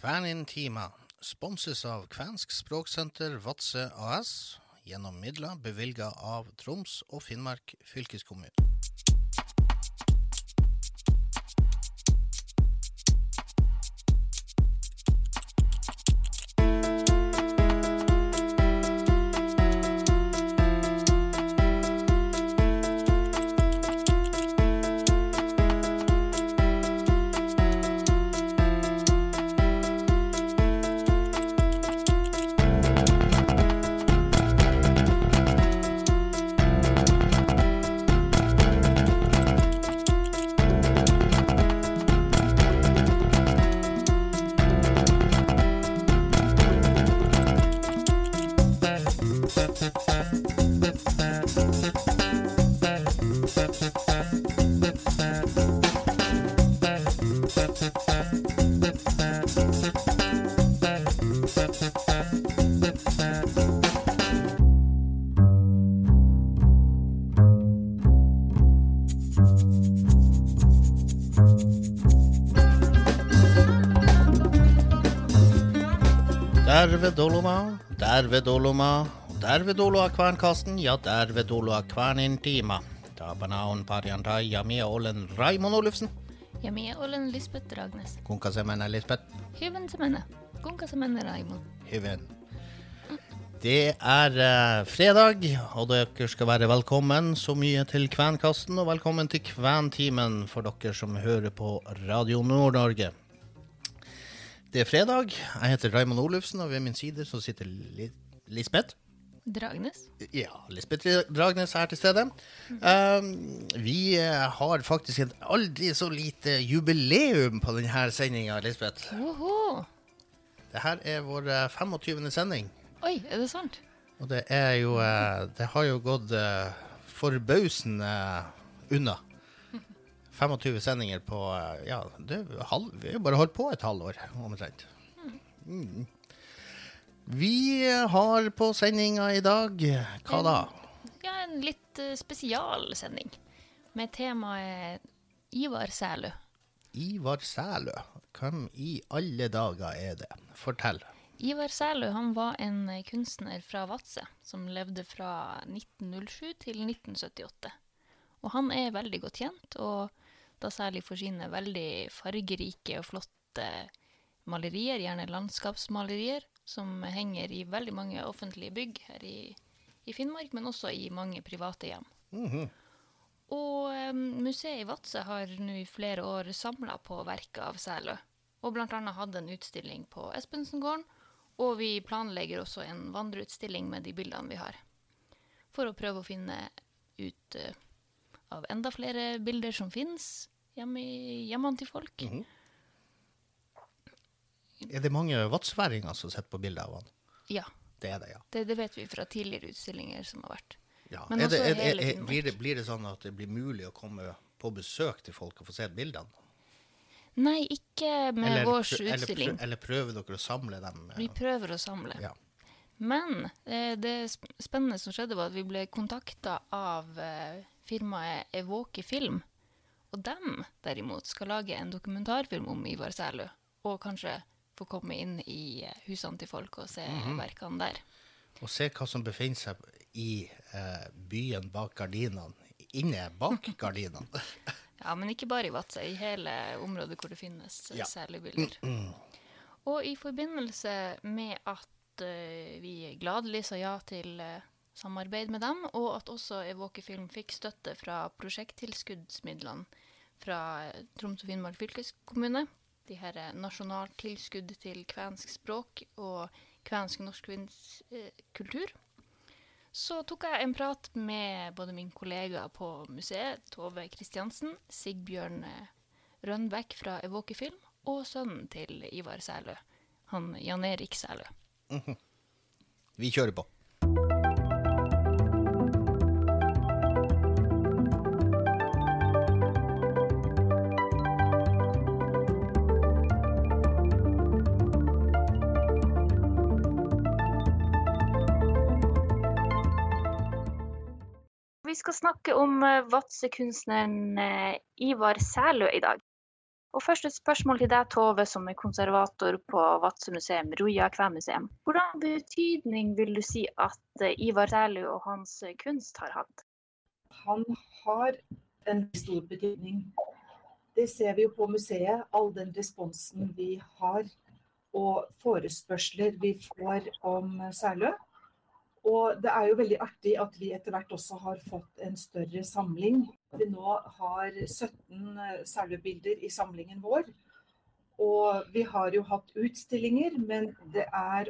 Kvænintima sponses av Kvensk språksenter Vadsø AS gjennom midler bevilga av Troms og Finnmark fylkeskommune. Ved Doloma, der ved Doloa kvernkasten, ja, der ved Doloa kvernintima. Da banaun pariantai ja mia ollen Raimond Olufsen. Ja olen Lisbeth Dragnes. Kuinka se Lisbeth? Hyven semene. Kuinka se menee, Raimond? Hyvin. Det er eh, fredag, og dere skal være velkommen så mye til Kvenkasten, og velkommen til Kventimen for dere som hører på Radio Nord-Norge. Det er fredag. Jeg heter Raymond Olufsen, og ved min side så sitter Li Lisbeth. Dragnes? Ja, Lisbeth Dragnes er til stede. Um, vi eh, har faktisk et aldri så lite jubileum på denne sendinga, Lisbeth. Oho! Dette er vår eh, 25. sending. Oi, er det sant? Og det er jo eh, Det har jo gått eh, forbausende unna. 25 sendinger på eh, Ja, det halv, vi har jo bare holdt på et halvår, omtrent. Mm. Vi har på sendinga i dag Hva da? Ja, en litt uh, spesialsending. Med temaet Ivar Sælø. Ivar Sælø. Hvem i alle dager er det? Fortell. Ivar Sælø han var en eh, kunstner fra Vadsø som levde fra 1907 til 1978. Og han er veldig godt kjent, og da særlig for sine veldig fargerike og flotte malerier, gjerne landskapsmalerier, som henger i veldig mange offentlige bygg her i, i Finnmark, men også i mange private hjem. Mhm. Og eh, museet i Vadsø har nå i flere år samla på verket av Sælø, og annet hatt en utstilling på Espensengården, og vi planlegger også en vandreutstilling med de bildene vi har. For å prøve å finne ut eh, av enda flere bilder som finnes hjemme hjemmene til folk. Mhm. Er det mange vadsværinger som sitter på bilder av han? Ja, Det er det, ja. det, det vet vi fra tidligere utstillinger som har vært. ja. Men er det, er, er, Finnmark. blir, det, blir det sånn at det blir mulig å komme på besøk til folk og få se bildene? Nei, ikke med Eller, vår eller, utstilling. prø- eller prøver dere å samle dem? eh, Vi prøver å samle. Ja. Men eh, det spennende som skjedde, var at vi ble kontakta av eh, firmaet Evoke Film. Og dem, derimot, skal lage en dokumentarfilm om Ivar Sælø. Og kanskje få komme inn i eh, husene til folk og se Mhm. verkene der. Og se hva som befinner seg i eh, byen bak gardinene. Inne bak gardinene. Ja, men ikke bare i Vadsø, i hele området hvor det finnes eh, Ja. Sælø-bilder. Og i forbindelse med at uh, vi gladelig sa ja til eh, samarbeid med dem, og at også Evoke Film fikk støtte fra prosjekttilskuddsmidlene fra eh, Troms og Finnmark fylkeskommune, de her nasjonalt nasjonaltilskudd til kvensk språk og kvensk norsk eh, kultur, så tok jeg en prat med både min kollega på museet, Tove Kristiansen, Sigbjørn eh, Rønbekk fra Evoke Film, og sønnen til Ivar Sælø, han Jan Erik Sælø. Vi kjører på. Skal snakke om eh, Vadsø-kunstneren eh, Ivar Sælø i dag. Og først et spørsmål til deg, Tove, som er konservator på Vadsø museum, Roja kvenmuseum. Hvordan betydning vil du si at eh, Ivar Sælø og hans kunst har hatt? Han har en stor betydning. Det ser vi jo på museet, all den responsen vi har og forespørsler vi får om Særlø. Og det er jo veldig artig at vi etter hvert også har fått en større samling. Vi nå har 17 sauebilder i samlingen vår. Og vi har jo hatt utstillinger, men det er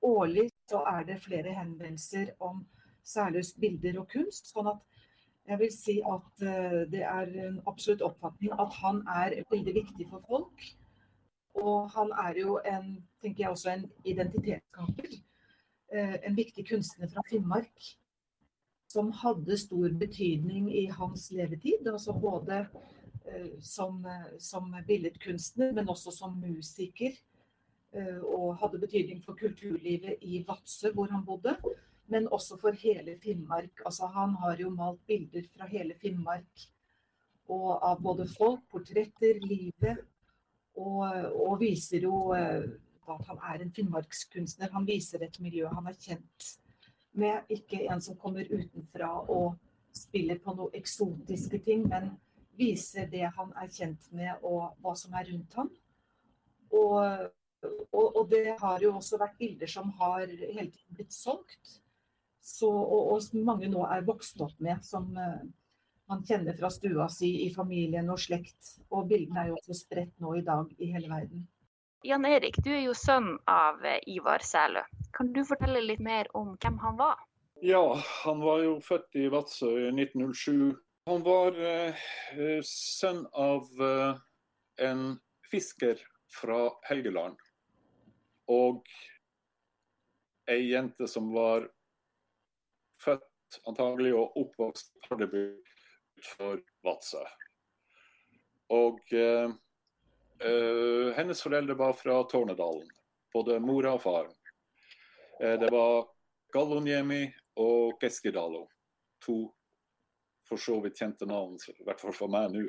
årlig så er det flere henvendelser om Særløs bilder og kunst. sånn at jeg vil si at eh, det er en absolutt oppfatning at han er veldig viktig for folk. Og han er jo en, tenker jeg også, en identitetsskaper. Eh, en viktig kunstner fra Finnmark som hadde stor betydning i hans levetid. altså Både eh, som, som billedkunstner, men også som musiker. Eh, og hadde betydning for kulturlivet i Vadsø, hvor han bodde. Men også for hele Finnmark. Altså, han har jo malt bilder fra hele Finnmark. Og av både folk, portretter, livet. Og, og viser jo at han er en finnmarkskunstner. Han viser et miljø han er kjent med. Ikke en som kommer utenfra og spiller på noe eksotiske ting, men viser det han er kjent med og hva som er rundt ham. Og, og, og det har jo også vært bilder som har hele tiden blitt solgt. Så, og, og, mange nå er vokst opp med, som uh, man kjenner fra stua si i familien og slekt. Og bildene er jo også spredt nå i dag i hele verden. Jan Erik, du er jo sønn av eh, Ivar Sælø. Kan du fortelle litt mer om hvem han var? Ja, han var jo født i Vadsø i 1907. Han var eh, sønn av eh, en fisker fra Helgeland. Og ei jente som var født antagelig og oppvokst i Hardeby utenfor Vadsø. Og eh, Uh, hennes foreldre var fra Tårnedalen, både mora og faren. Uh, det var Gallonjemi og Keskidalo. To for så vidt kjente navn, i hvert fall for meg nå.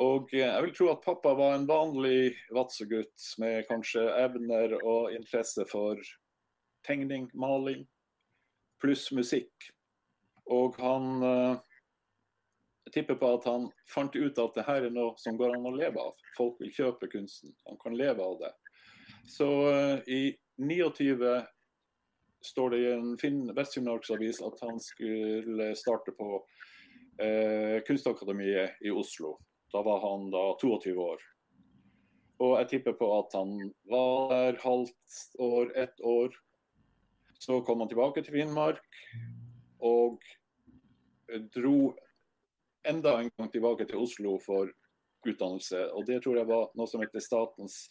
Og uh, jeg vil tro at pappa var en vanlig Vadsø-gutt med kanskje evner og interesse for tegning, maling, pluss musikk. Og han jeg tipper på at han fant ut at det her er noe som går an å leve av. Folk vil kjøpe kunsten. Han kan leve av det. Så uh, i 29 står det i en Finn Vest-Finnmarksavis at han skulle starte på uh, Kunstakademiet i Oslo. Da var han da 22 år. Og jeg tipper på at han var der halvt år, ett år. Så kom han tilbake til Finnmark og dro enda en gang tilbake til Oslo for utdannelse. Og det tror jeg var noe som heter Statens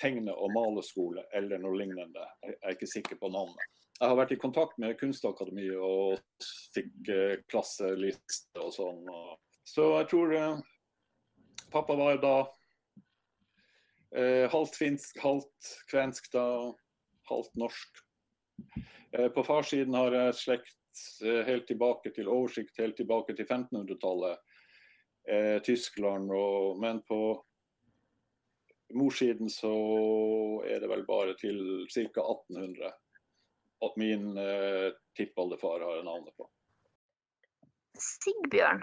tegne- og maleskole, eller noe lignende. Jeg er ikke sikker på navnet. Jeg har vært i kontakt med Kunstakademiet og fikk eh, klasseliste og sånn. Så jeg tror eh, pappa var da eh, halvt finsk, halvt kvensk da, halvt norsk. Eh, på farssiden har jeg slekt Eh, helt tilbake til oversikt helt tilbake til 1500-tallet. Eh, Tyskland og Men på morssiden så er det vel bare til ca. 1800 at min eh, tippoldefar har navnet på. Sigbjørn,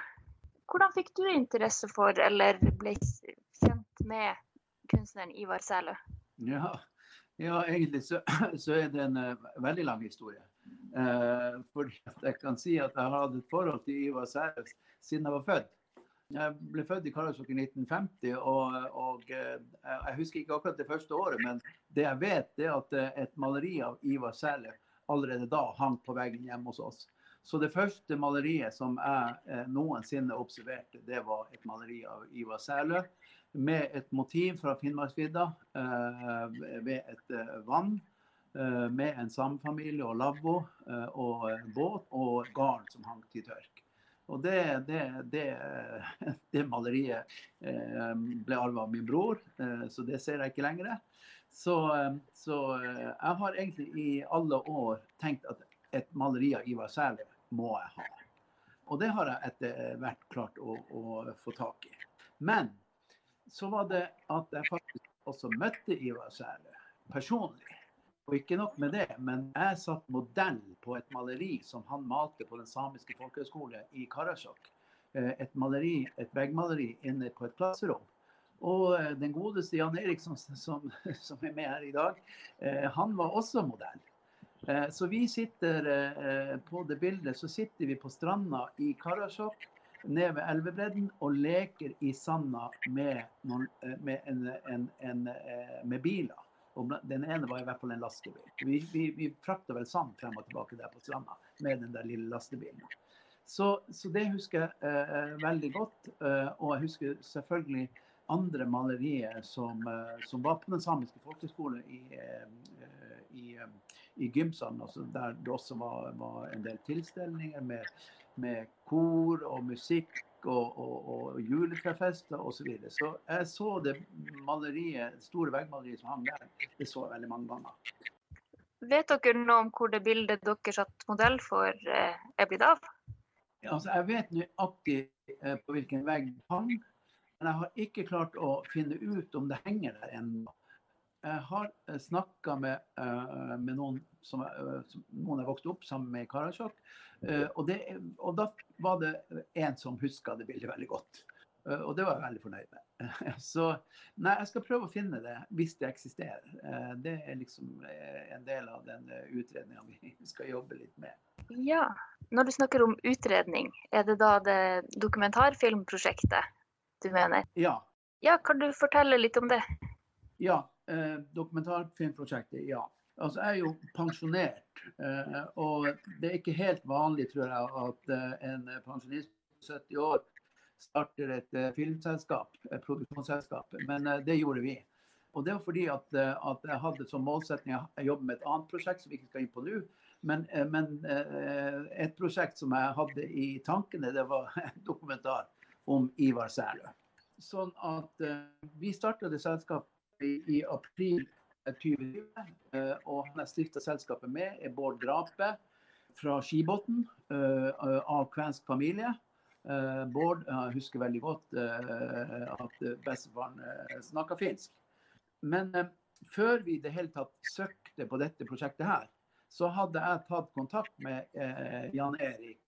hvordan fikk du interesse for, eller ble kjent med kunstneren Ivar Sæle? Ja, ja, egentlig så, så, er det en uh, veldig lang historie. Uh, fordi jeg kan si at jeg har hatt et forhold til Ivar Sæle siden jeg var født. Jeg ble født i Karasjok i 1950, og, og uh, jeg husker ikke akkurat det første året, men det jeg vet, er at et maleri av Ivar Sæle allerede da hang på veggen hjemme hos oss. Så det første maleriet som jeg noensinne observerte, det var et maleri av Ivar Sæle med et motiv fra Finnmarksvidda eh, ved et eh, vann. Eh, med en samfamilie og lavvo og båt og garn som hang til tørk. Og det, det, det, det maleriet ble arva av min bror, så det ser jeg ikke lenger. Så, så, jeg har egentlig i alle år tenkt at et maleri av Ivar Sæle må jeg ha. Og det har jeg etter hvert klart å, å få tak i. Men så var det at jeg faktisk også møtte Ivar Sæle personlig. Og ikke nok med det, men jeg satt modell på et maleri som han malte på Den samiske folkehøgskole i Karasjok. Eh, et maleri, et veggmaleri inne på et klasserom. Og eh, den godeste Jan Erik som, som, er med her i dag, eh, han var også modell. Så vi sitter på det bildet så sitter vi på stranda i Karasjok ned ved elvebredden og leker i sanda med, med, med biler. Og den ene var i hvert fall en lastebil. Vi, vi, vi frakta vel sand frem og tilbake der på stranda med den der lille lastebilen. Så, så det husker jeg eh, veldig godt. Eh, og jeg husker selvfølgelig andre malerier som, eh, som var på den samiske folkehøgskolen i, eh, i, eh, i Gymsand. Altså der det også var, var en del tilstelninger med, med kor og musikk og, og, og juletrefester osv. Så, videre. så jeg så det maleriet, store veggmaleriet som hang der, det så jeg veldig mange ganger. Vet dere noe om hvor det bildet dere satt modell for, eh, er blitt av? Ja, altså, jeg vet nøyaktig eh, på hvilken vegg det hang, men jeg har ikke klart å finne ut om det henger der ennå. Jeg har eh, snakka med, med, noen som, som noen er vokst opp sammen med i Karasjok, Eh, og, det, og, da var det en som huska det bildet veldig godt. Eh, og det var jeg veldig fornøyd med. Så nei, jeg skal prøve å finne det hvis det eksisterer. Eh, det er liksom en del av den utredninga vi skal jobbe litt med. Ja, når du snakker om utredning, er det da det dokumentarfilmprosjektet du mener? Ja. Ja, Kan du fortelle litt om det? Ja, dokumentarfilmprosjektet, ja. Altså, jeg er jo pensjonert, eh, og det er ikke helt vanlig, tror jeg, at eh, en pensjonist på 70 år starter et eh, filmselskap, et produksjonsselskap. Men det gjorde vi. Og det var fordi at, at jeg hadde som målsetning å jobbe med et annet prosjekt som vi ikke skal inn på nå. Men, men, et prosjekt som jeg hadde i tankene, det var en dokumentar om Ivar Sælø. Sånn at vi starta det selskapet i, april 2020. Eh, og han er stifta selskapet med, er Bård Grape fra Skibotn, eh, av kvensk familie. Eh, Bård husker veldig godt at bestefaren snakka finsk. Men før vi i det hele tatt søkte på dette prosjektet her, så hadde jeg tatt kontakt med Jan Erik.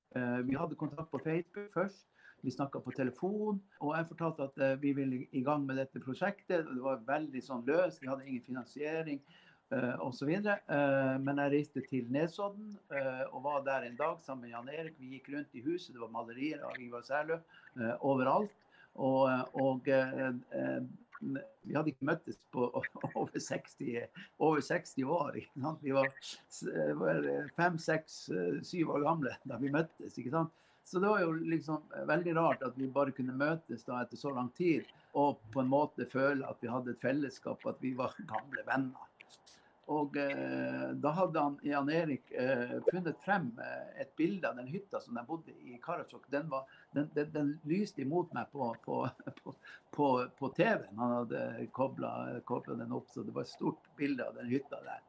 Vi hadde kontakt på Facebook først. Vi snakka på telefon, og jeg fortalte at uh, vi ville i gang med dette prosjektet. Det var veldig sånn løst, vi hadde ingen finansiering uh, osv. Uh, men jeg reiste til Nesodden uh, og var der en dag sammen med Jan Erik. Vi gikk rundt i huset, det var malerier av Ivar Særlø uh, overalt. Og, og vi hadde ikke møttes på over 60, over 60 år. Vi var fem, seks, syv år gamle da vi møttes. ikke sant? Så det var jo liksom veldig rart at vi bare kunne møtes da etter så lang tid og på en måte føle at vi hadde et fellesskap, at vi var gamle venner. Og eh, da hadde han, Jan Erik eh, funnet frem eh, et bilde av den hytta som de bodde i i Karasjok. Den, var, den, den, den, lyste imot meg på, på, på, på TV-en. Han hadde kobla den opp, så det var et stort bilde av den hytta der.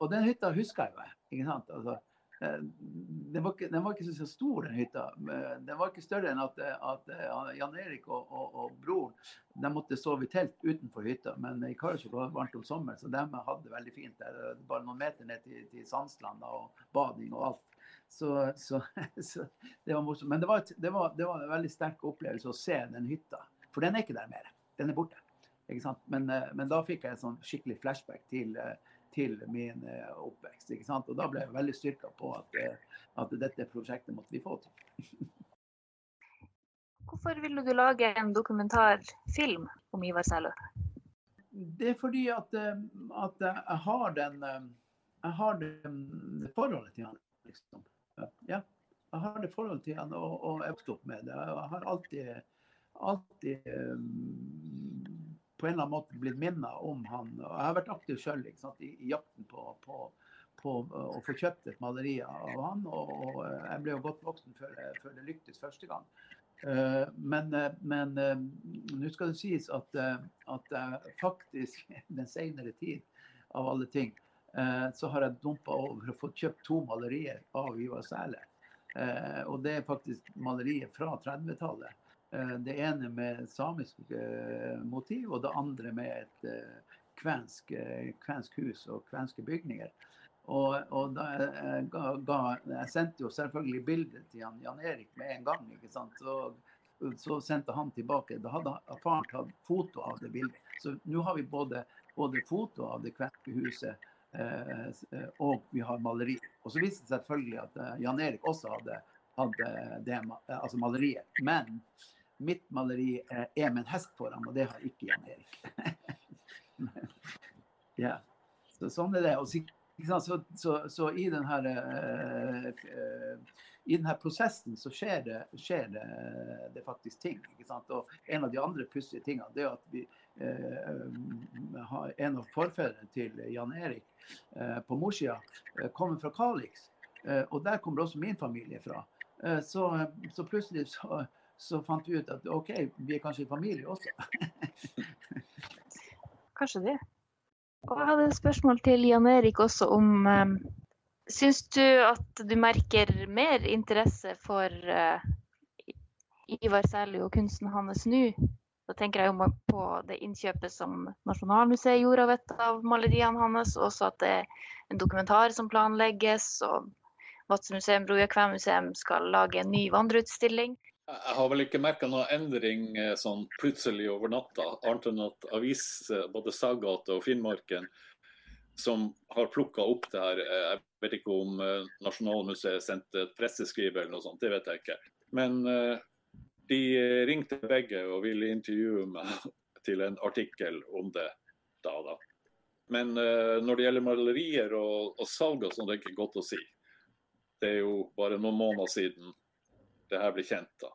Og den hytta jeg jo. ikke sant? Altså, Eh, den var, ikke, den var ikke så stor, den hytta. Den var ikke større enn at, at eh, Jan Erik og, og, og broren de måtte sove i telt utenfor hytta. Men i Karasjok var det varmt om sommeren, så de hadde det veldig fint der. Bare noen meter ned til, til Sandslanda og bading og alt. Så, så, så, det var morsomt. Men det var, det, var, det var, en veldig sterk opplevelse å se den hytta. For den er ikke der mer. Den er borte. Men, eh, men, da fikk jeg en sånn skikkelig flashback til til min eh, oppvekst. ikke sant? Og da ble jeg veldig styrka på at, eh, at, dette prosjektet måtte vi få til. Hvorfor ville du lage en dokumentarfilm om Ivar Sælø? Det er fordi at, eh, at, jeg har den jeg har det forholdet til han. Liksom. Ja, jeg har det forholdet til han og, og jeg vokste opp med det. Jeg har alltid, alltid på en eller annen måte blitt minnet om han. og Jeg har vært aktiv sjøl i, i, jakten på, på, på, å få kjøpt et maleri av han. Og, og jeg ble jo godt voksen før, før, det lyktes første gang. Uh, men, nå skal det sies at, at jeg faktisk den senere tid, av alle ting, så har jeg dumpa over å få kjøpt to malerier av Ivar Sæle. og det er faktisk malerier fra 30-tallet. Eh, det ene med samisk motiv, og det andre med et kvensk, kvensk hus og kvenske bygninger. Og, og da ga, ga, jeg sendte jo selvfølgelig bildet til Jan, Jan Erik med en gang. ikke sant? Så, så sendte han tilbake. Da hadde faren tatt foto av det bildet. Så nå har vi både, både foto av det kvenske huset eh, og vi har maleri. Og så viste det seg selvfølgelig at eh, Jan Erik også hadde, hadde det, altså maleriet. Men mitt maleri er med en hest foran, og det har ikke Jan Erik. ja. Så sånn er det. Og så, så, så, i denne, uh, uh, i denne prosessen så skjer det, skjer det, det faktisk ting. Og en av de andre pussige tingene det er at vi uh, har en av forfedrene til Jan Erik på morssida kommer fra Kalix. og der kommer også min familie fra. Så, så, plutselig så, så, fant vi ut at OK, vi er kanskje i familie også. kanskje det. Og jeg hadde et spørsmål til Jan Erik også om um, Syns du at du merker mer interesse for uh, Ivar Sæli og kunsten hans nå? Da tenker jeg jo på det innkjøpet som Nasjonalmuseet gjorde av et av maleriene hans, og også at det er en dokumentar som planlegges, og Vadsø museum, Broja Kven skal lage en ny vandreutstilling. Jeg har vel ikke merka noen endring eh, sånn plutselig over natta, annet enn at avis, eh, både Saggata og Finnmarken, som har plukka opp det her eh, Jeg vet ikke om Nasjonalmuseet sendte et presseskriv eller noe sånt, det vet jeg ikke. Men de ringte begge og ville intervjue meg til en artikkel om det da. da. Men når det gjelder malerier og, og salg og sånn, det er ikke godt å si. Det er jo bare noen måneder siden det her ble kjent. da.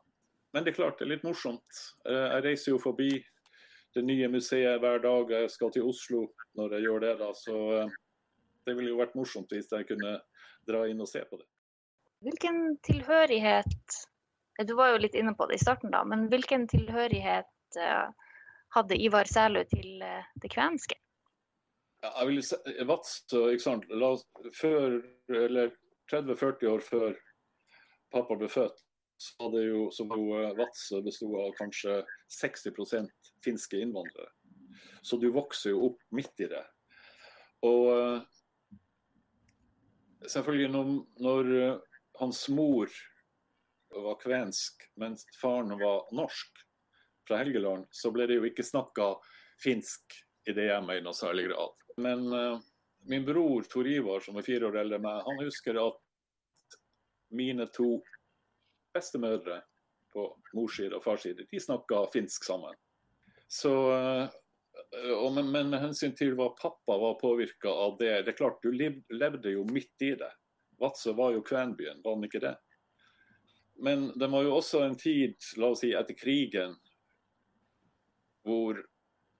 Men det er klart, det er litt morsomt. Eh, jeg reiser jo forbi det nye museet hver dag. Jeg skal til Oslo når jeg gjør det. da, Så eh, det ville jo vært morsomt hvis jeg kunne dra inn og se på det. Hvilken tilhørighet Du var jo litt inne på det i starten, da. Men hvilken tilhørighet eh, hadde Ivar Sælu til det kvenske? Ja, jeg vil si, Vadsø, ikke sant. La, før, eller 30-40 år før pappa ble født, så hadde jo, som jo eh, Vadsø bestod av kanskje 60% finske innvandrere. Så du vokser jo opp midt i det. Og eh, selvfølgelig når, når eh, hans mor var kvensk, mens faren var norsk fra Helgeland, så ble det jo ikke snakka finsk i det hjemmet i noe særlig grad. Men uh, min bror Tor Ivar, som er fire år eldre enn meg, han husker at mine to bestemødre på mors side og fars side, de snakka finsk sammen. Så, eh, men, men, med hensyn til hva pappa var påvirka av det Det er klart, du levde jo midt i det. Vadsø var jo kvenbyen, var den ikke det? Men det var jo også en tid, la oss si etter krigen, hvor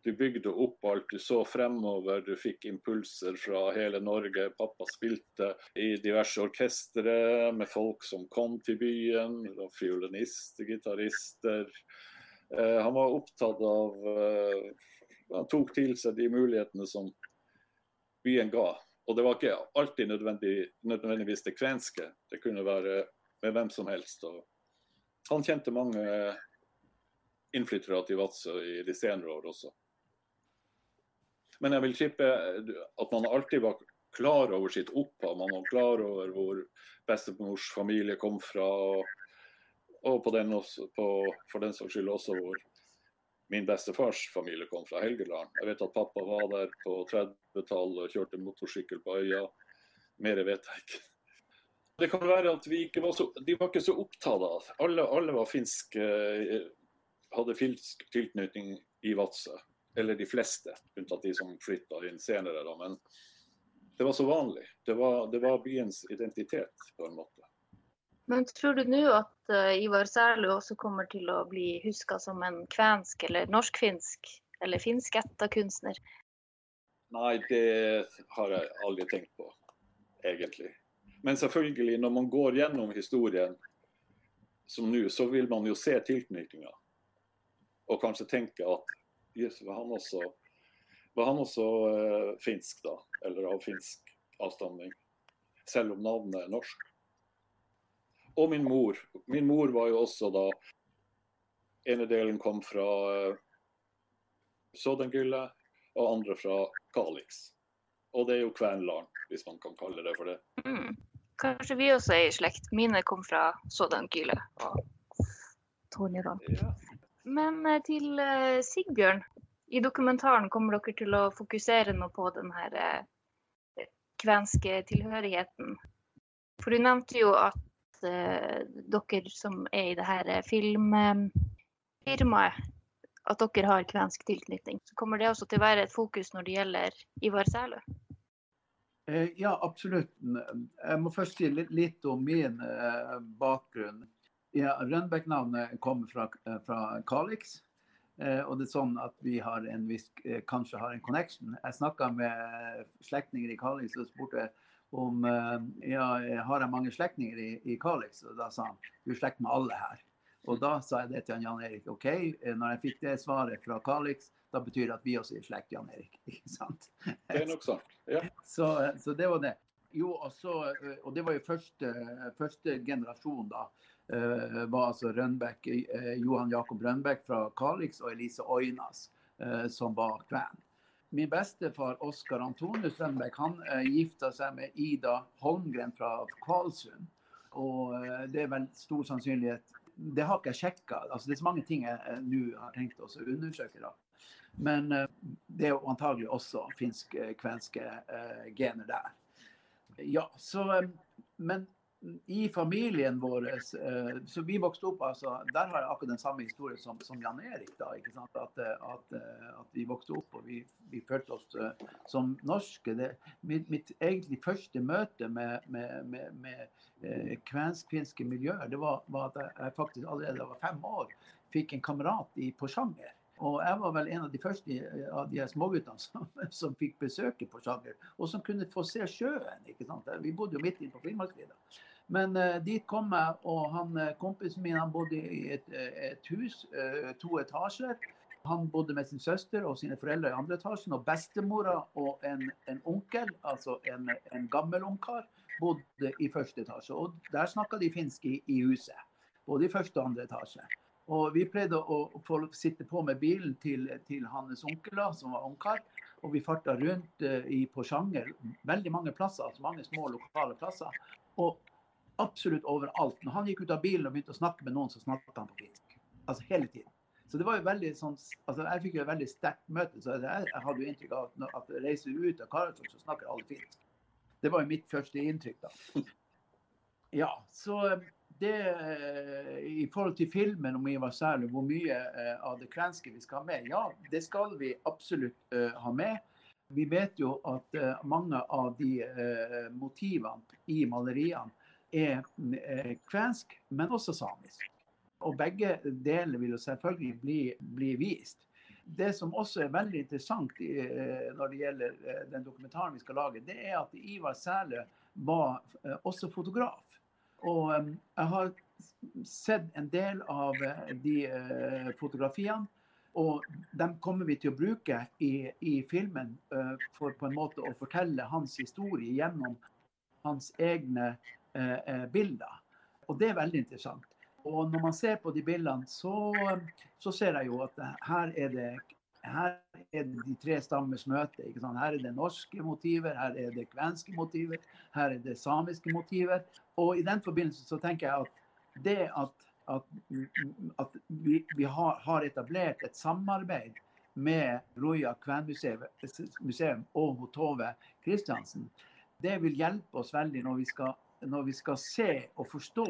du bygde opp alt, du så fremover, du fikk impulser fra hele Norge. Pappa spilte i diverse orkestre med folk som kom til byen. Fiolinister, gitarister. Eh, han var opptatt av eh, Han tok til seg de mulighetene som byen ga. Og det var ikke alltid nødvendig, nødvendigvis det kvenske. Det kunne være med hvem som helst. Og han kjente mange innflyttere til Vadsø i de senere år også. Men jeg vil tippe at man alltid var klar over sitt opphav. Man var klar over hvor bestemors familie kom fra. Og på den også, på, for den saks skyld også hvor min bestefars familie kom fra Helgeland. Jeg vet at pappa var der på 30-tallet og kjørte motorsykkel på øya. Mer vet jeg ikke. Det kan være at vi ikke var så, de var ikke så opptatt av Alle, alle var finsk, eh, hadde finsk tilknytning i Vadsø. Eller de fleste, unntatt de som flytta inn senere. Da. Men det var så vanlig. Det var, det var, byens identitet, på en måte. Men tror du nå at uh, Ivar Sælu også kommer til å bli huska som en kvensk eller norsk-finsk eller finskætta kunstner? Nei, det har jeg aldri tenkt på, egentlig. Men selvfølgelig, når man går gjennom historien som nå, så vil man jo se tilknytninga. Og kanskje tenke at Jøss, var han også, var han også uh, finsk, da? Eller av finsk avstamning? Selv om navnet er norsk. Og min mor. Min mor var jo også da ene delen kom fra uh, Sodengylle, og andre fra Kalix. Og det er jo Kvenland, hvis man kan kalle det for det. Mm. Kanskje vi også er i slekt. Mine kom fra Sodengylle og Tornedal. Ja. Men uh, til uh, Sigbjørn. I dokumentaren kommer dere til å fokusere noe på den her kvenske tilhørigheten. For du nevnte jo at dere som er i det her filmfirmaet, at dere har kvensk tilknytning. Så kommer det også til å være et fokus når det gjelder Ivar Sælø? Eh, ja, absolutt. Jeg må først si litt om min bakgrunn. Ja, Rønbeck-navnet kommer fra, fra Kalix. Uh, og det er sånn at vi har en viss, uh, kanskje har en connection. Jeg snakka med slektninger i Kalix og spurte om eh, ja, har jeg mange slektninger i, i Kalix. Og da sa han du er slekt med alle her. Og da sa jeg det til Jan Erik. OK, eh, når jeg fikk det svaret fra Kalix, da betyr det at vi også er i slekt, Jan Erik. Ikke sant? Det er nok sant. Ja. Så, så, det var det. Jo, også, og det var jo første, første generasjon, da. Uh, var altså Rønbeck, uh, Johan Jakob Rønbeck fra Kalix og Elise Oinas, uh, som var kven min bestefar Oskar Antonius Rønbeck han eh, gifta seg med Ida Holmgren fra Kvalsund. Og eh, det er vel stor sannsynlighet Det har ikke jeg sjekka. Altså, det er så mange ting jeg eh, nå har tenkt å undersøke. da. Men eh, det er jo antagelig også finsk-kvenske eh, gener der. Ja, så, eh, Men i familien vår eh, så Vi vokste opp altså, Der har jeg akkurat den samme historien som, som Jan Erik. da, ikke sant? At, eh, at, eh, at vi vokste opp og vi, vi følte oss som norske. Det, mitt, mitt, egentlig første møte med, med, med, med kvensk-finske miljøer, det var, var, at jeg faktisk allerede da jeg var fem år fikk en kamerat i Porsanger. Og jeg var vel en av de første av de småguttene som, som fikk besøke Porsanger, og som kunne få se sjøen. ikke sant? Vi bodde jo midt inne på Finnmarksvidda. Men uh, dit kom jeg, og han, eh, kompisen min han bodde i et, eh, et hus, uh, to etasjer. Han bodde med sin søster og sine foreldre i andre etasjen. Og bestemora og en, en onkel, altså en, en gammel ungkar, bodde i første etasje. Og der snakka de finsk i, i, huset. Både i første og andre etasje. Og vi pleide å, få sitte på med bilen til, til hans onkel, som var ungkar. Og vi farta rundt uh, i Porsanger, veldig mange plasser, altså mange små lokale plasser. Og absolutt overalt. Når han gikk ut av bilen og begynte å snakke med noen, så snakket han på finsk. Altså hele tiden. Så det var jo veldig sånn, altså Jeg fikk jo et veldig sterkt møte. så Jeg, jeg hadde jo inntrykk av at at jeg reiser ut av Karasjok, så snakker alle finsk. Det var jo mitt første inntrykk, da. Ja, så eh, det eh, I forhold til filmen om Ivar Særlig, hvor mye eh, av det kvenske vi skal ha med, ja, det skal vi absolutt uh, ha med. Vi vet jo at uh, mange av de uh, motivene i maleriene er eh, kvensk, men også samisk. Og begge deler vil jo selvfølgelig bli, bli vist. Det som også er veldig interessant eh, når det gjelder eh, den dokumentaren vi skal lage, det er at Ivar Sæle var også fotograf. Og jeg har sett en del av de fotografiene. Og dem kommer vi til å bruke i, i filmen for på en måte å fortelle hans historie gjennom hans egne bilder. Og det er veldig interessant. Og når man ser på de bildene, så, så ser jeg jo at her er det her er det de tre stammers møte. Her er det norske motiver, her er det kvenske motiver, her er det samiske motiver. Og i den forbindelse så tenker jeg at det at, at, at vi, vi har, har, etablert et samarbeid med Roja kvenmuseum og Tove Kristiansen, det vil hjelpe oss veldig når vi skal når vi skal se og forstå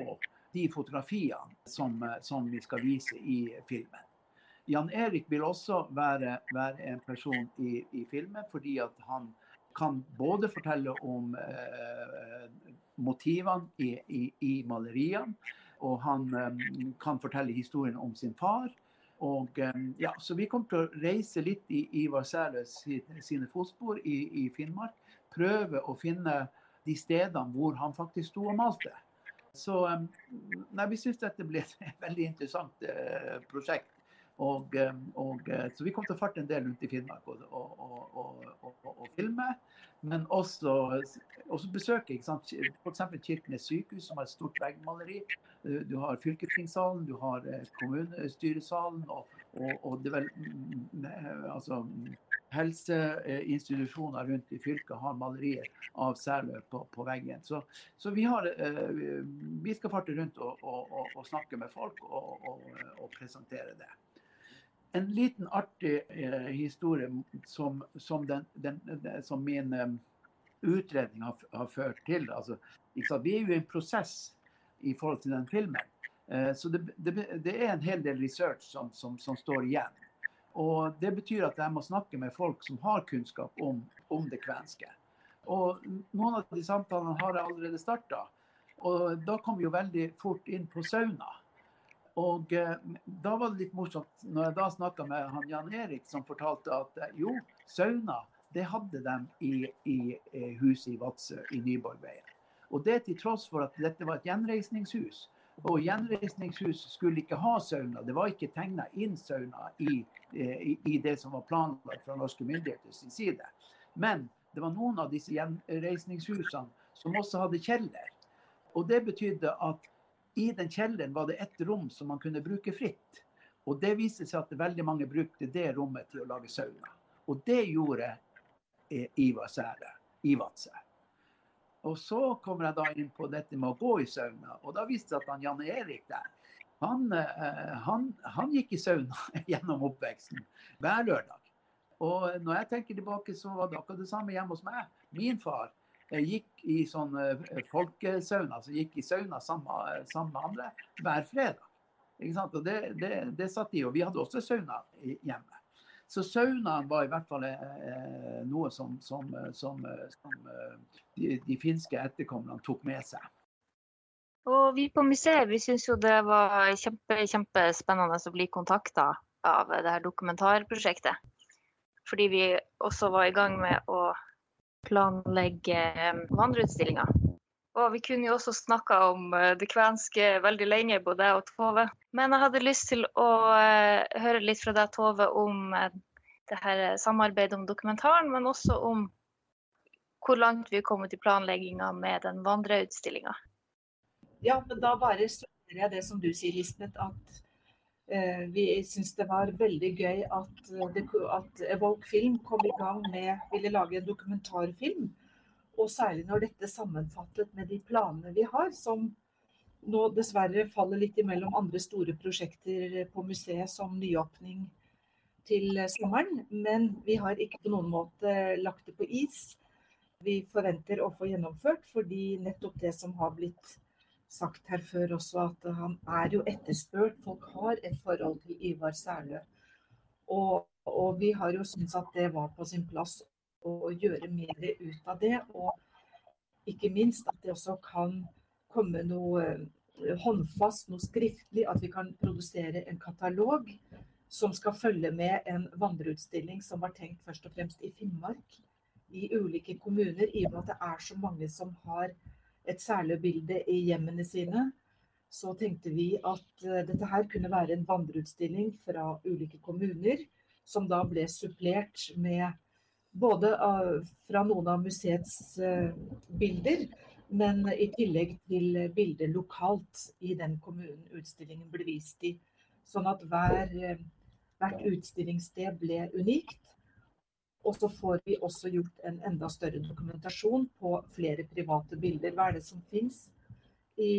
de fotografiene som, som vi skal vise i filmen. Jan Erik vil også være, være en person i, i, filmen, fordi at han kan både fortelle om eh, motivene i, i, i, maleriene, og han eh, kan fortelle historien om sin far. Og, eh, ja, så vi kommer til å reise litt i Ivar Sæles sine fotspor i, Finnmark. Prøve å finne de stedene hvor han faktisk sto og malte. Så nei, vi syns dette ble et veldig interessant eh, prosjekt. Og, og, så vi kom til å farte en del rundt i Finnmark og, og, og filme. Men også, også besøke f.eks. Kirkenes sykehus, som har et stort veggmaleri. Du har fylkestingssalen, du har kommunestyresalen, og, det vel mm, mm, altså, helseinstitusjoner rundt i fylket har malerier av Særlø på, på, veggen. Så, så vi, har, eh, vi, skal farte rundt og, og, og, og snakke med folk og, presentere det. En liten artig eh, historie som, som, den, den, som min um, utredning har, har, ført til. Altså, vi er jo i en prosess i forhold til den filmen. Eh, så det, det, det, er en hel del research som, som, som står igjen. Og Det betyr at jeg må snakke med folk som har kunnskap om, om det kvenske. Og Noen av de samtalene har jeg allerede starta. Og da kom vi jo veldig fort inn på sauna. Og eh, da var det litt morsomt når jeg da snakka med han Jan Erik, som fortalte at eh, jo, sauna det hadde de i, i, i huset i Vadsø, i Nyborgveien. Og det til tross for at dette var et gjenreisningshus. Og gjenreisningshus skulle ikke ha sauna. Det var ikke tegna inn sauna i, eh, i, i, det som var planlagt fra norske myndigheters side. Men det var noen av disse gjenreisningshusene som også hadde kjeller. Og det betydde at i den kjelleren var det ett rom som man kunne bruke fritt. Og det viste seg at veldig mange brukte det rommet til å lage sauna. Og det gjorde eh, Ivar Sære i Vadsø. Og så kommer jeg da inn på dette med å gå i sauna. Og da viste det at han Jan Erik der, han, eh, han, han gikk i sauna gjennom oppveksten hver lørdag. Og når jeg tenker tilbake, så var det akkurat det samme hjemme hos meg. Min far eh, gikk i sånn eh, folkesauna, altså gikk i sauna sammen, sammen med andre hver fredag. Ikke sant? Og det, det, det satt de, Og vi hadde også sauna hjemme. Så saunaen var i hvert fall eh, noe som, som, som, som de, de, finske etterkommerne tok med seg. Og vi på museet vi syns jo det var kjempe, kjempespennende å bli kontakta av det her dokumentarprosjektet. Fordi vi også var i gang med å planlegge vandreutstillinga. Og vi kunne jo også snakka om eh, det kvenske veldig lenge, både jeg og Tove. Men jeg hadde lyst til å uh, høre litt fra deg, Tove, om uh, det her samarbeidet om dokumentaren, men også om hvor langt vi er kommet i planlegginga med den vandreutstillinga. Ja, men da bare støtter jeg det som du sier, Lisbeth. At vi syns det var veldig gøy at, at Evoke Film kom i gang med ville lage en dokumentarfilm og særlig når dette sammenfattet med de planene vi har, som nå dessverre faller litt imellom andre store prosjekter på museet, som nyåpning til sommeren. Men vi har ikke på noen måte lagt det på is. Vi forventer å få gjennomført, fordi nettopp det som har blitt sagt her før også, at han er jo etterspurt. Folk har et forhold til Ivar Særlø. Og, og vi har jo syntes at det var på sin plass å gjøre mer ut av det. Og ikke minst at det også kan komme noe eh, håndfast, noe skriftlig. At vi kan produsere en katalog som skal følge med en vandreutstilling som var tenkt først og fremst i Finnmark. I ulike kommuner, i og med at det er så mange som har et særlig bilde i hjemmene sine, så tenkte vi at eh, dette her kunne være en vandreutstilling fra ulike kommuner, som da ble supplert med både fra noen av museets eh, bilder, men i tillegg til bilder lokalt i den kommunen utstillingen ble vist i. Sånn at hver, eh, hvert utstillingssted ble unikt. Og så får vi også gjort en enda større dokumentasjon på flere private bilder. Hva er det som fins i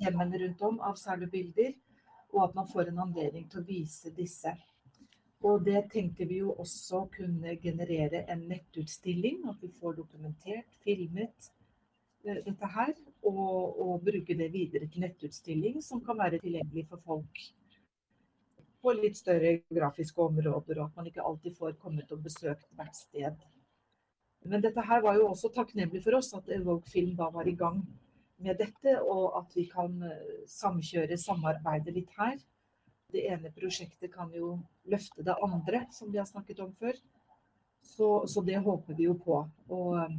hjemmene rundt om av særlige bilder? Og at man får en anledning til å vise disse. Og det tenkte vi jo også kunne generere en nettutstilling, at vi får dokumentert, filmet eh, dette her. Og, og, bruke det videre til nettutstilling som kan være tilgjengelig for folk på litt større grafiske områder, og at man ikke alltid får kommet og besøkt hvert sted. Men dette her var jo også takknemlig for oss, at Evoke Film da var i gang med dette, og at vi kan eh, samkjøre samarbeidet litt her det ene prosjektet kan jo løfte det andre, som vi har snakket om før. Så, så det håper vi jo på. Og um,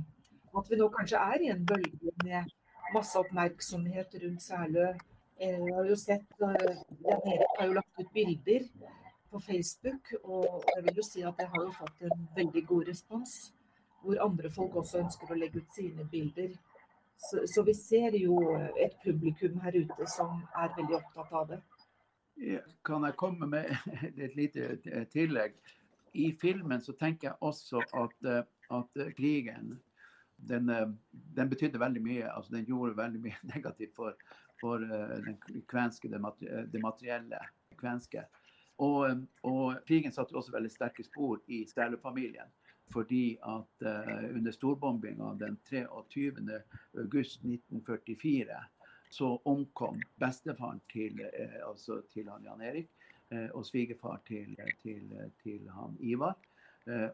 at vi nå kanskje er i en bølge med masse oppmerksomhet rundt Særlø. Jeg har jo sett uh, Jan Erik har jo lagt ut bilder på Facebook, og jeg vil jo si at jeg har jo fått en veldig god respons. Hvor andre folk også ønsker å legge ut sine bilder. Så, så vi ser jo et publikum her ute som er veldig opptatt av det. Kan jeg komme med et lite tillegg? I filmen så tenker jeg også at, at krigen den, den, betydde veldig mye. altså Den gjorde veldig mye negativt for, for den kvenske, det, materielle kvenske. Og, og, krigen satte også veldig sterke spor i Stæhle-familien. Fordi at under storbombinga den 23. august 1944 så omkom bestefaren til, uh, altså til han Jan Erik uh, og svigerfar til, til, til, han Ivar.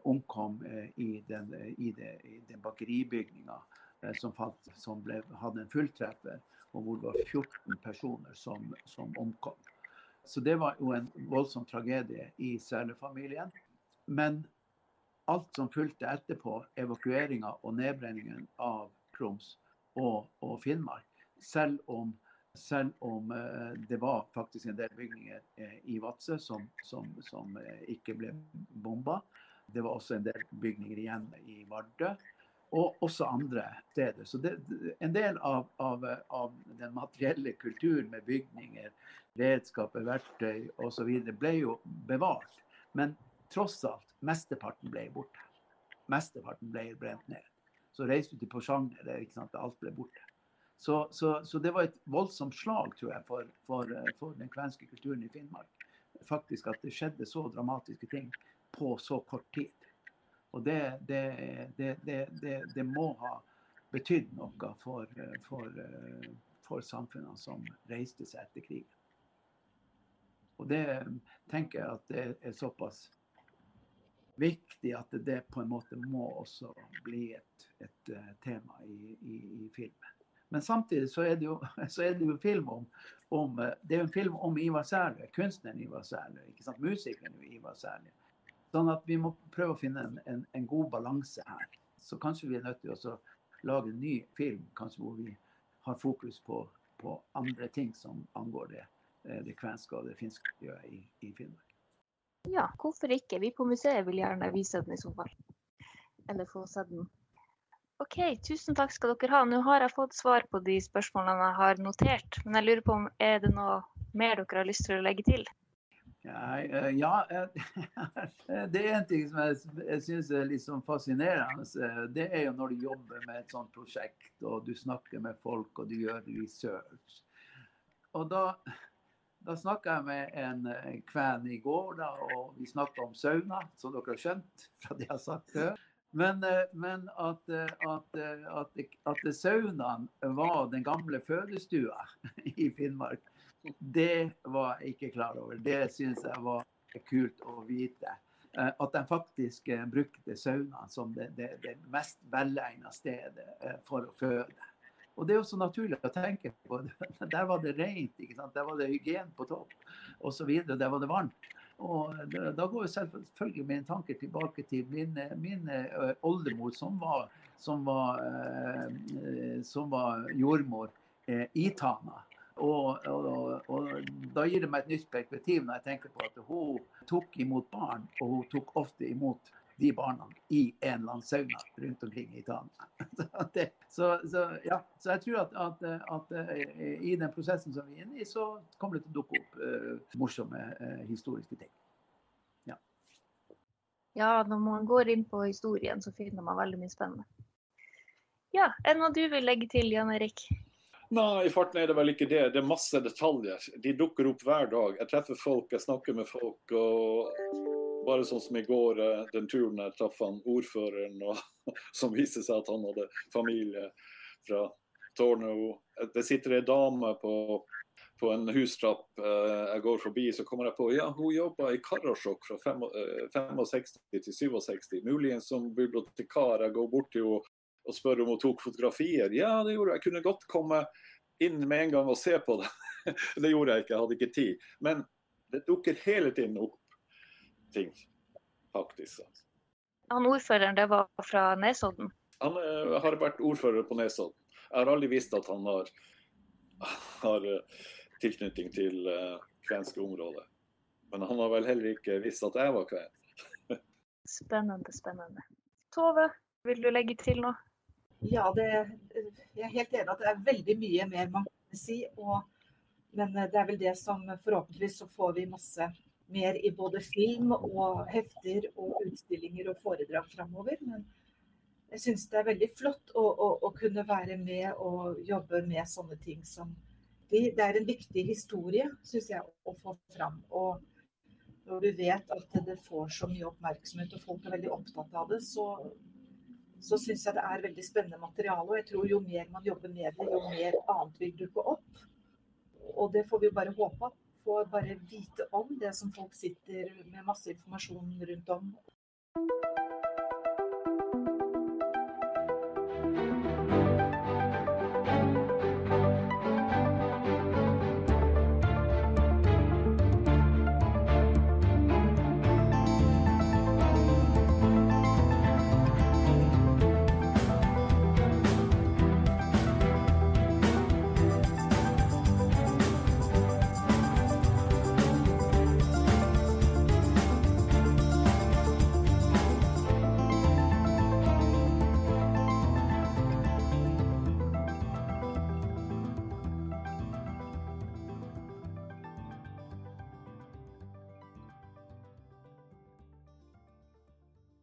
omkom i den, i den bakeribygninga som, falt, som ble, hadde en fulltreffer, og hvor det var 14 personer som, som omkom. Så det var jo en voldsom tragedie i Sæle-familien. Men alt som fulgte etterpå, evakueringa og nedbrenningen av Troms og, og Finnmark, selv om, selv om uh, det var faktisk en del bygninger uh, i Vadsø som, som, som uh, ikke ble bomba. Det var også en del bygninger igjen i Vardø og også andre steder. Så det, en del av, av, av, den materielle kulturen med bygninger, redskaper, verktøy osv. ble jo bevart. Men tross alt, mesteparten ble borte. Mesteparten ble brent ned. Så reiste du til Porsanger, alt ble borte. Så, så, så, det var et voldsomt slag, tror jeg, for, for, for den kvenske kulturen i Finnmark. Faktisk at det skjedde så dramatiske ting på så kort tid. Og det, det, det, det må ha betydd noe for, for, for samfunnene som reiste seg etter krigen. Og det tenker jeg at det er såpass viktig at det på en måte må også bli et, et tema i, i, i, filmen. Men samtidig så er det jo, er det jo film om, om, eh, det er en film om Ivar Særle, kunstneren Ivar Særle, musikeren Ivar Særle. Sånn at vi må prøve å finne en, en, en god balanse her. Så kanskje vi er nødt til å lage en ny film kanskje hvor vi har fokus på, på andre ting som angår det, eh, det kvenske og det finske miljøet i, i Finnmark. Ja, hvorfor ikke? Vi på museet vil gjerne vise den i så fall. Eller få sett den. OK, tusen takk skal dere ha. Nå har jeg fått svar på de spørsmålene jeg har notert. Men jeg lurer på om er det noe mer dere har lyst til å legge til? Ja, ja, det er en ting som jeg, syns er litt sånn fascinerende. Det er jo når du jobber med et sånt prosjekt, og du snakker med folk og du gjør research. Og da, da snakka jeg med en kven i går, da, og vi snakka om sauna, som dere har skjønt fra det jeg har sagt før. Men, men at, at, at, at saunaen var den gamle fødestua i Finnmark. Det var jeg ikke klar over. Det syns jeg var kult å vite. Eh, at de faktisk eh, brukte saunaen som det, det, det mest velegna stedet eh, for å føde. Og det er også naturlig å tenke på. Der var det rent, der var det hygien på topp osv. Der var det varmt. Og Da går jo selvfølgelig mine tanker tilbake til min, min oldemor, som var, som var, som var jordmor i Tana. Og, og, og, da gir det meg et nytt perspektiv når jeg tenker på at hun tok imot barn, og hun tok ofte imot de barna i en eller annen sauna rundt omkring i Italia. så, så, ja, så, jeg tror at, at, at, eh, i den prosessen som vi er inne i, så kommer det til å dukke opp uh, morsomme uh, historiske ting. Ja. ja, når man går inn på historien, så finner man veldig mye spennende. Ja, er det noe du vil legge til, Jan Erik? Nei, i farten er det vel ikke det. Det er masse detaljer. De dukker opp hver dag. Jeg treffer folk, jeg snakker med folk. og Bare sånn som i går, eh, den turen jeg traff han ordføreren, og, som viste seg at han hadde familie fra Torneo. Det sitter ei dame på, på en hustrapp eh, jeg går forbi, så kommer jeg på ja, hun jobba i Karasjok fra 65 eh, til 67. Muligens som bibliotekar. Jeg går bort til henne og spør om hun tok fotografier. Ja, det gjorde jeg. Jeg kunne godt komme inn med en gang og se på det. det gjorde jeg ikke, jeg hadde ikke tid. Men det dukker hele tiden opp ting, faktisk. Han ordføreren, det var fra Nesodden? Han er, har vært ordfører på Nesodden. Jeg har aldri visst at han har, har uh, tilknytning til uh, kvenske områder. Men han har vel heller ikke visst at jeg var kven. Spennende, spennende. Tove, vil du legge til noe? Ja, det, jeg er helt enig at det er veldig mye mer man kan si. Og, men det er vel det som forhåpentligvis så får vi masse mer i både film og hefter og utstillinger og foredrag framover. Men jeg syns det er veldig flott å, å, å, kunne være med og jobbe med sånne ting som Det er en viktig historie, syns jeg, å få fram. Og når du vet at det får så mye oppmerksomhet og folk er veldig opptatt av det, så, så syns jeg det er veldig spennende materiale. Og jeg tror jo mer man jobber med det, jo mer annet vil dukke opp. Og det får vi jo bare håpe at får bare vite om det som folk sitter med masse informasjon rundt om.